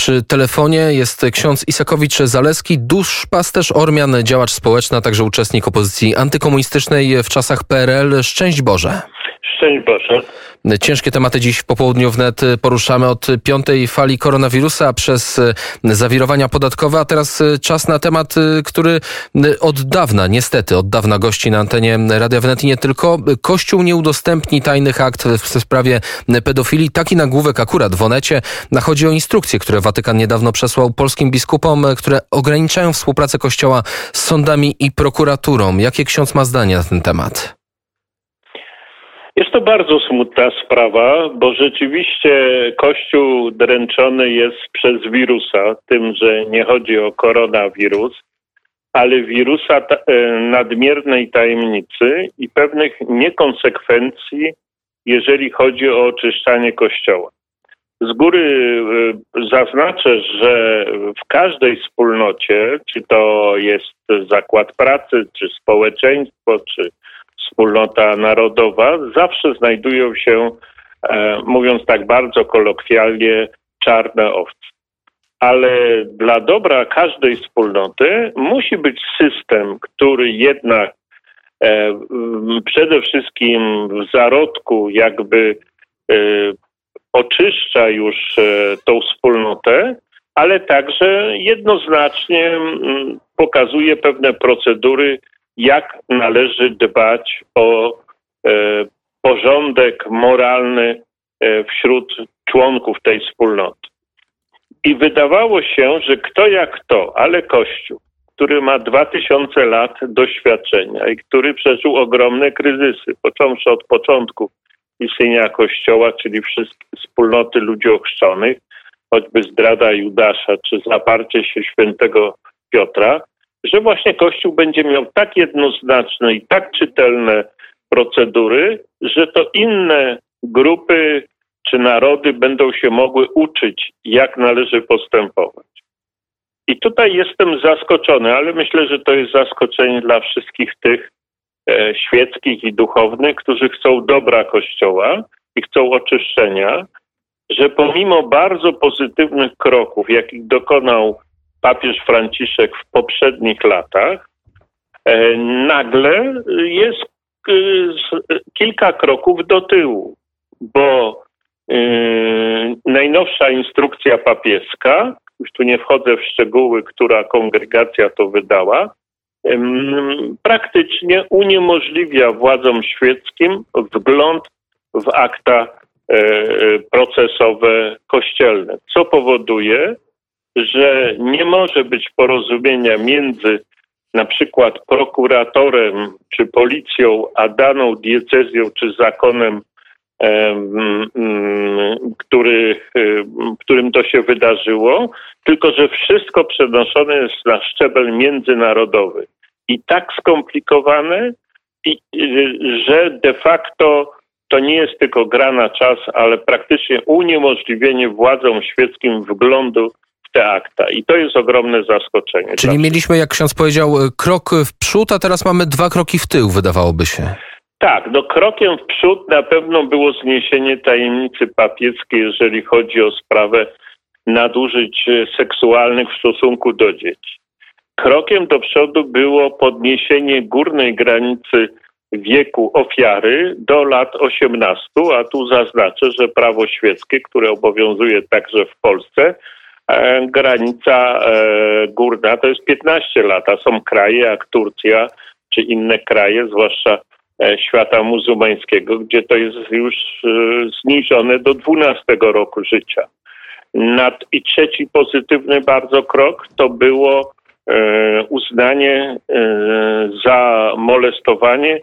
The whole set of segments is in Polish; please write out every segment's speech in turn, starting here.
przy telefonie jest ksiądz Isakowicz-Zaleski, duszpasterz Ormian, działacz społeczny, a także uczestnik opozycji antykomunistycznej w czasach PRL. Szczęść Boże. Szczęść Boże. Ciężkie tematy dziś w popołudniu wnet poruszamy od piątej fali koronawirusa przez zawirowania podatkowe, a teraz czas na temat, który od dawna, niestety, od dawna gości na antenie Radia Wnet i nie tylko. Kościół nie udostępni tajnych akt w sprawie pedofilii. Taki nagłówek akurat w Onecie. Chodzi o instrukcje, które Watykan niedawno przesłał polskim biskupom, które ograniczają współpracę Kościoła z sądami i prokuraturą. Jakie ksiądz ma zdanie na ten temat? Jest to bardzo smutna sprawa, bo rzeczywiście Kościół dręczony jest przez wirusa, tym, że nie chodzi o koronawirus, ale wirusa e, nadmiernej tajemnicy i pewnych niekonsekwencji, jeżeli chodzi o oczyszczanie Kościoła. Z góry e, zaznaczę, że w każdej wspólnocie, czy to jest zakład pracy, czy społeczeństwo, czy wspólnota narodowa, zawsze znajdują się, e, mówiąc tak bardzo kolokwialnie, czarne owce. Ale dla dobra każdej wspólnoty musi być system, który jednak e, przede wszystkim w zarodku jakby e, oczyszcza już tą wspólnotę, ale także jednoznacznie pokazuje pewne procedury, jak należy dbać o e, porządek moralny e, wśród członków tej wspólnoty. I wydawało się, że kto jak kto, ale Kościół, który ma dwa tysiące lat doświadczenia i który przeżył ogromne kryzysy, począwszy od początku istnienia Kościoła, czyli wszystkie wspólnoty ludzi ochrzczonych, choćby zdrada Judasza, czy zaparcie się świętego Piotra, że właśnie Kościół będzie miał tak jednoznaczne i tak czytelne procedury, że to inne grupy czy narody będą się mogły uczyć, jak należy postępować. I tutaj jestem zaskoczony, ale myślę, że to jest zaskoczenie dla wszystkich tych e, świeckich i duchownych, którzy chcą dobra Kościoła i chcą oczyszczenia, że pomimo bardzo pozytywnych kroków, jakich dokonał papież Franciszek w poprzednich latach, e, nagle jest e, kilka kroków do tyłu, bo e, najnowsza instrukcja papieska, już tu nie wchodzę w szczegóły, która kongregacja to wydała, praktycznie uniemożliwia władzom świeckim wgląd w akta procesowe kościelne, co powoduje, że nie może być porozumienia między na przykład prokuratorem czy policją, a daną diecezją czy zakonem, który, którym to się wydarzyło, tylko że wszystko przenoszone jest na szczebel międzynarodowy. I tak skomplikowane, że de facto to nie jest tylko gra na czas, ale praktycznie uniemożliwienie władzom świeckim wglądu te akta. I to jest ogromne zaskoczenie. Czyli mieliśmy, jak ksiądz powiedział, krok w przód, a teraz mamy dwa kroki w tył, wydawałoby się. Tak, no krokiem w przód na pewno było zniesienie tajemnicy papieckiej, jeżeli chodzi o sprawę nadużyć seksualnych w stosunku do dzieci. Krokiem do przodu było podniesienie górnej granicy wieku ofiary do lat 18, a tu zaznaczę, że prawo świeckie, które obowiązuje także w Polsce, granica e, górna to jest 15 lat, a są kraje jak Turcja czy inne kraje, zwłaszcza e, świata muzułmańskiego, gdzie to jest już zniżone do 12 roku życia. I trzeci pozytywny bardzo krok to było uznanie za molestowanie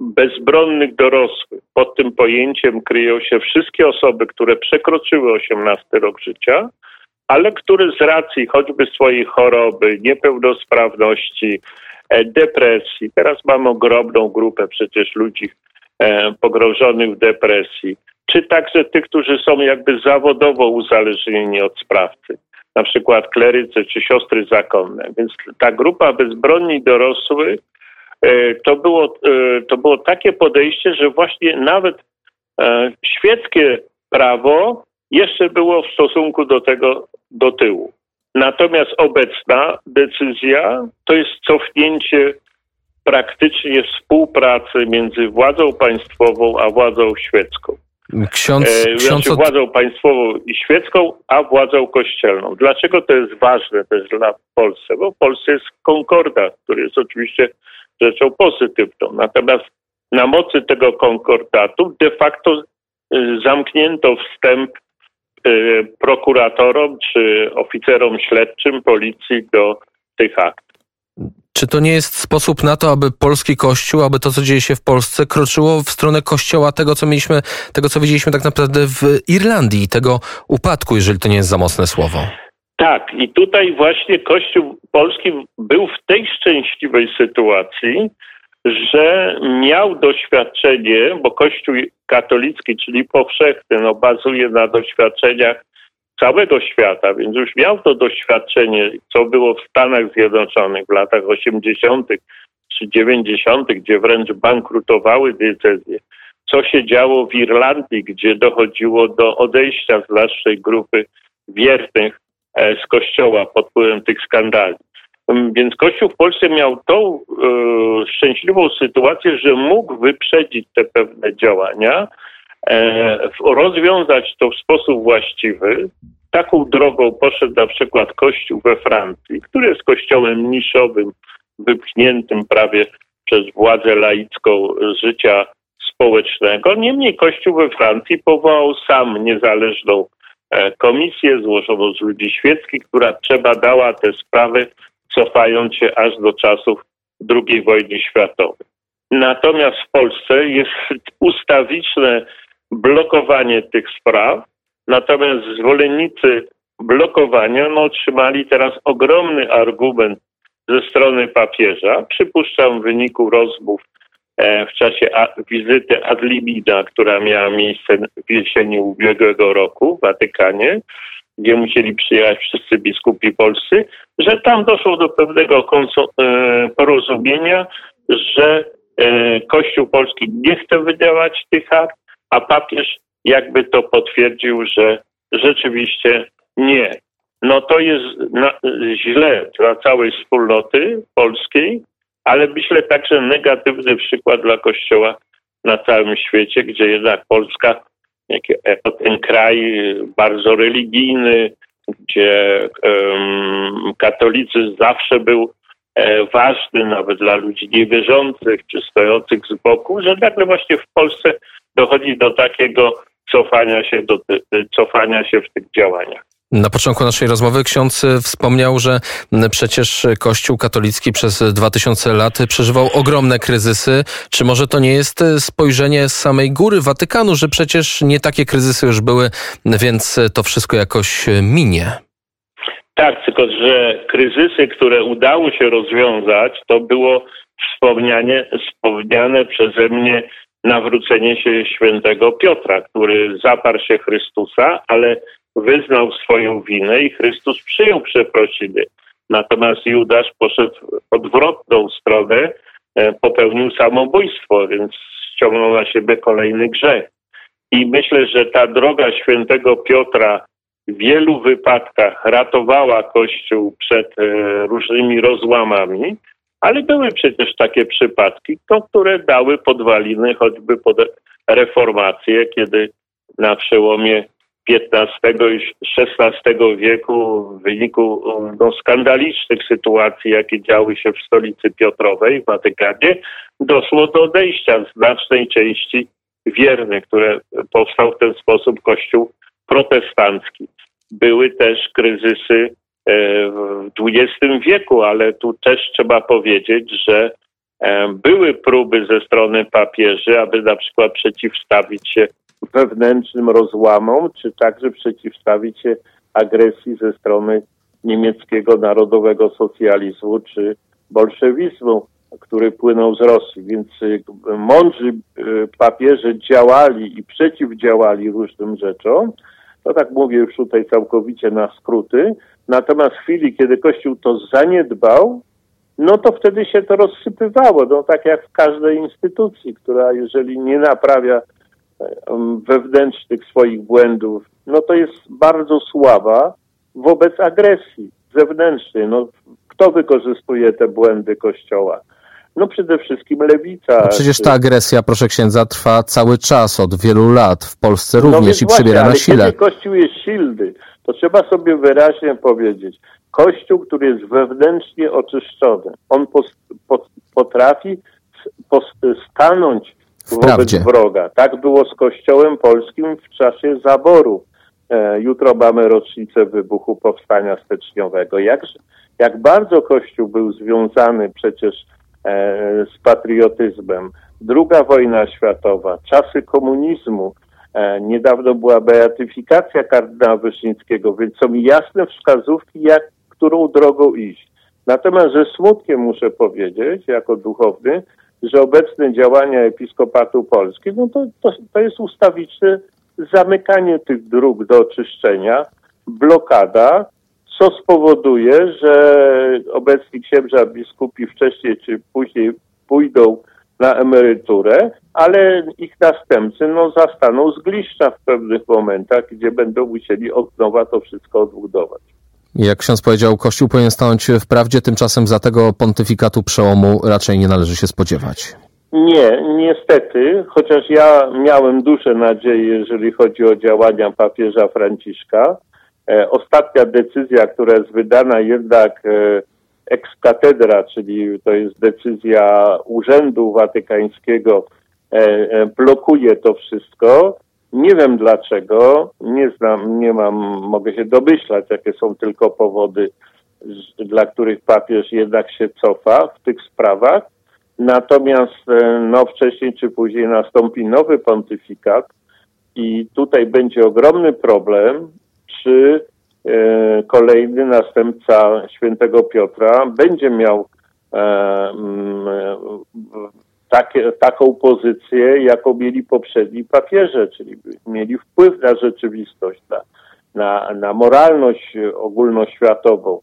bezbronnych dorosłych. Pod tym pojęciem kryją się wszystkie osoby, które przekroczyły 18 rok życia, ale który z racji choćby swojej choroby, niepełnosprawności, e, depresji, teraz mamy ogromną grupę przecież ludzi e, pogrążonych w depresji, czy także tych, którzy są jakby zawodowo uzależnieni od sprawcy, na przykład klerycy czy siostry zakonne. Więc ta grupa bezbronni dorosłych e, to było, to było takie podejście, że właśnie nawet świeckie prawo jeszcze było w stosunku do tego do tyłu. Natomiast obecna decyzja to jest cofnięcie praktycznie współpracy między władzą państwową a władzą świecką. Ksiądz, e, ksiądz znaczy władzą państwową i świecką, a władzą kościelną. Dlaczego to jest ważne też dla Polski? Bo w Polsce jest konkordat, który jest oczywiście rzeczą pozytywną. Natomiast na mocy tego konkordatu de facto y, zamknięto wstęp prokuratorom czy oficerom śledczym policji do tych akt. Czy to nie jest sposób na to, aby polski kościół, aby to, co dzieje się w Polsce, kroczyło w stronę kościoła tego, co mieliśmy, tego, co widzieliśmy tak naprawdę w Irlandii, tego upadku, jeżeli to nie jest za mocne słowo? Tak, i tutaj właśnie Kościół polski był w tej szczęśliwej sytuacji, że miał doświadczenie, bo Kościół katolicki, czyli powszechny, no, bazuje na doświadczeniach całego świata, więc już miał to doświadczenie, co było w Stanach Zjednoczonych w latach 80. czy 90., gdzie wręcz bankrutowały diecezje, co się działo w Irlandii, gdzie dochodziło do odejścia z naszej grupy wiernych e, z kościoła pod wpływem tych skandali. Mm, więc Kościół w Polsce miał tą e, szczęśliwą sytuację, że mógł wyprzedzić te pewne działania, e, rozwiązać to w sposób właściwy. Taką drogą poszedł na przykład Kościół we Francji, który jest kościołem niszowym, wypchniętym prawie przez władzę laicką życia społecznego. Niemniej Kościół we Francji powołał sam niezależną e, komisję złożoną z ludzi świeckich, która trzeba dała te sprawy cofając się aż do czasów II wojny światowej. Natomiast w Polsce jest ustawiczne blokowanie tych spraw, natomiast zwolennicy blokowania no, otrzymali teraz ogromny argument ze strony papieża. Przypuszczam w wyniku rozmów e, w czasie wizyty Adlimina, która miała miejsce w jesieni ubiegłego roku w Watykanie, gdzie musieli przyjechać wszyscy biskupi polscy, że tam doszło do pewnego e, porozumienia, że e, Kościół Polski nie chce wydawać tych akt, a papież jakby to potwierdził, że rzeczywiście nie. No to jest źle dla całej wspólnoty polskiej, ale myślę także negatywny przykład dla Kościoła na całym świecie, gdzie jednak Polska jako ten kraj bardzo religijny, gdzie um, katolicyzm zawsze był e, ważny nawet dla ludzi niewierzących czy stojących z boku, że nagle właśnie w Polsce dochodzi do takiego cofania się, do, cofania się w tych działaniach. Na początku naszej rozmowy ksiądz wspomniał, że przecież Kościół katolicki przez 2000 lat przeżywał ogromne kryzysy. Czy może to nie jest spojrzenie z samej góry Watykanu, że przecież nie takie kryzysy już były, więc to wszystko jakoś minie? Tak, tylko że kryzysy, które udało się rozwiązać, to było wspomniane, wspomniane przeze mnie nawrócenie się świętego Piotra, który zaparł się Chrystusa, ale wyznał swoją winę i Chrystus przyjął przeprosiny. Natomiast Judasz poszedł w odwrotną stronę, e, popełnił samobójstwo, więc ściągnął na siebie kolejny grzech. I myślę, że ta droga świętego Piotra w wielu wypadkach ratowała Kościół przed e, różnymi rozłamami, ale były przecież takie przypadki, to, które dały podwaliny choćby pod reformację, kiedy na przełomie XV i XVI wieku w wyniku no, skandalicznych sytuacji, jakie działy się w stolicy Piotrowej, w Watykanie, doszło do odejścia znacznej części wiernych, które powstał w ten sposób Kościół protestancki. Były też kryzysy e, w XX wieku, ale tu też trzeba powiedzieć, że e, były próby ze strony papieży, aby na przykład przeciwstawić się wewnętrznym rozłamom, czy także przeciwstawić się agresji ze strony niemieckiego narodowego socjalizmu czy bolszewizmu, który płynął z Rosji. Więc y, mądrzy y, papieże działali i przeciwdziałali różnym rzeczom. To tak mówię już tutaj całkowicie na skróty. Natomiast w chwili, kiedy Kościół to zaniedbał, no to wtedy się to rozsypywało. No tak jak w każdej instytucji, która jeżeli nie naprawia wewnętrznych swoich błędów, no to jest bardzo słaba wobec agresji zewnętrznej. No, kto wykorzystuje te błędy Kościoła? No przede wszystkim lewica. No przecież ta agresja, proszę księdza, trwa cały czas, od wielu lat. W Polsce również no i przybiera właśnie, na sile. Kiedy Kościół jest silny, to trzeba sobie wyraźnie powiedzieć. Kościół, który jest wewnętrznie oczyszczony, on potrafi stanąć wobec wroga. Tak było z Kościołem Polskim w czasie zaboru. E, jutro mamy rocznicę wybuchu Powstania Styczniowego. Jak, jak bardzo Kościół był związany przecież e, z patriotyzmem. Druga wojna światowa, czasy komunizmu, e, niedawno była beatyfikacja kardynała Wyszyńskiego, więc są jasne wskazówki, jak, którą drogą iść. Natomiast ze smutkiem muszę powiedzieć, jako duchowny, że obecne działania Episkopatu Polski, no to, to, to jest ustawiczne zamykanie tych dróg do oczyszczenia, blokada, co spowoduje, że obecni księża biskupi wcześniej czy później pójdą na emeryturę, ale ich następcy no, zastaną z gliszcza w pewnych momentach, gdzie będą musieli od nowa to wszystko odbudować. Jak ksiądz powiedział, Kościół powinien stanąć w prawdzie, tymczasem za tego pontyfikatu przełomu raczej nie należy się spodziewać. Nie, niestety, chociaż ja miałem duże nadzieje, jeżeli chodzi o działania papieża Franciszka. E, ostatnia decyzja, która jest wydana jednak ex cathedra, czyli to jest decyzja Urzędu Watykańskiego, e, e, blokuje to wszystko. Nie wiem dlaczego, nie znam, nie mam, mogę się domyślać, jakie są tylko powody, dla których papież jednak się cofa w tych sprawach. Natomiast e, no, wcześniej czy później nastąpi nowy pontyfikat i tutaj będzie ogromny problem, czy e, kolejny następca świętego Piotra będzie miał e, e, takie, taką pozycję, jaką mieli poprzedni papieże, czyli mieli wpływ na rzeczywistość, na, na, na moralność ogólnoświatową.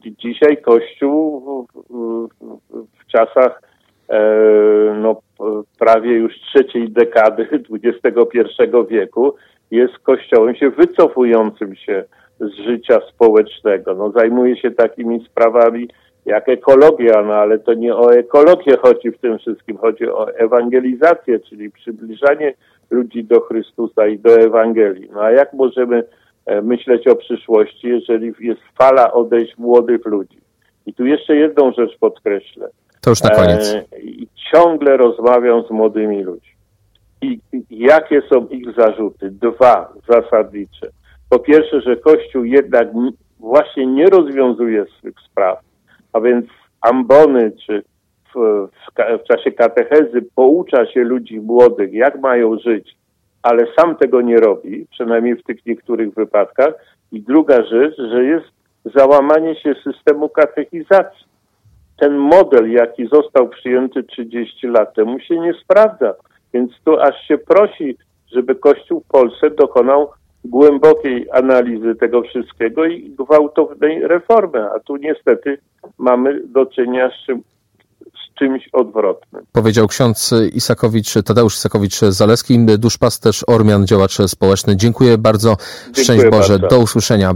Dzisiaj Kościół w, w, w czasach e, no, prawie już trzeciej dekady XXI wieku jest kościołem się wycofującym się z życia społecznego. No, zajmuje się takimi sprawami jak ekologia, no ale to nie o ekologię chodzi w tym wszystkim, chodzi o ewangelizację, czyli przybliżanie ludzi do Chrystusa i do Ewangelii. No a jak możemy e, myśleć o przyszłości, jeżeli jest fala odejść młodych ludzi? I tu jeszcze jedną rzecz podkreślę. To już na koniec. E, I ciągle rozmawiam z młodymi ludźmi. I i jakie są ich zarzuty? Dwa zasadnicze. Po pierwsze, że Kościół jednak właśnie nie rozwiązuje swych spraw, a więc ambony czy w, w, w czasie katechezy poucza się ludzi młodych, jak mają żyć, ale sam tego nie robi, przynajmniej w tych niektórych wypadkach. I druga rzecz, że jest załamanie się systemu katechizacji ten model, jaki został przyjęty 30 lat temu, się nie sprawdza. Więc tu aż się prosi, żeby Kościół w Polsce dokonał głębokiej analizy tego wszystkiego i gwałtownej reformy. A tu niestety mamy do czynienia z, czym, z czymś odwrotnym. Powiedział ksiądz Isakowicz, Tadeusz Isakowicz-Zaleski, duszpasterz Ormian, działacz społeczny. Dziękuję bardzo. Szczęść Dziękuję Boże. bardzo. Do usłyszenia.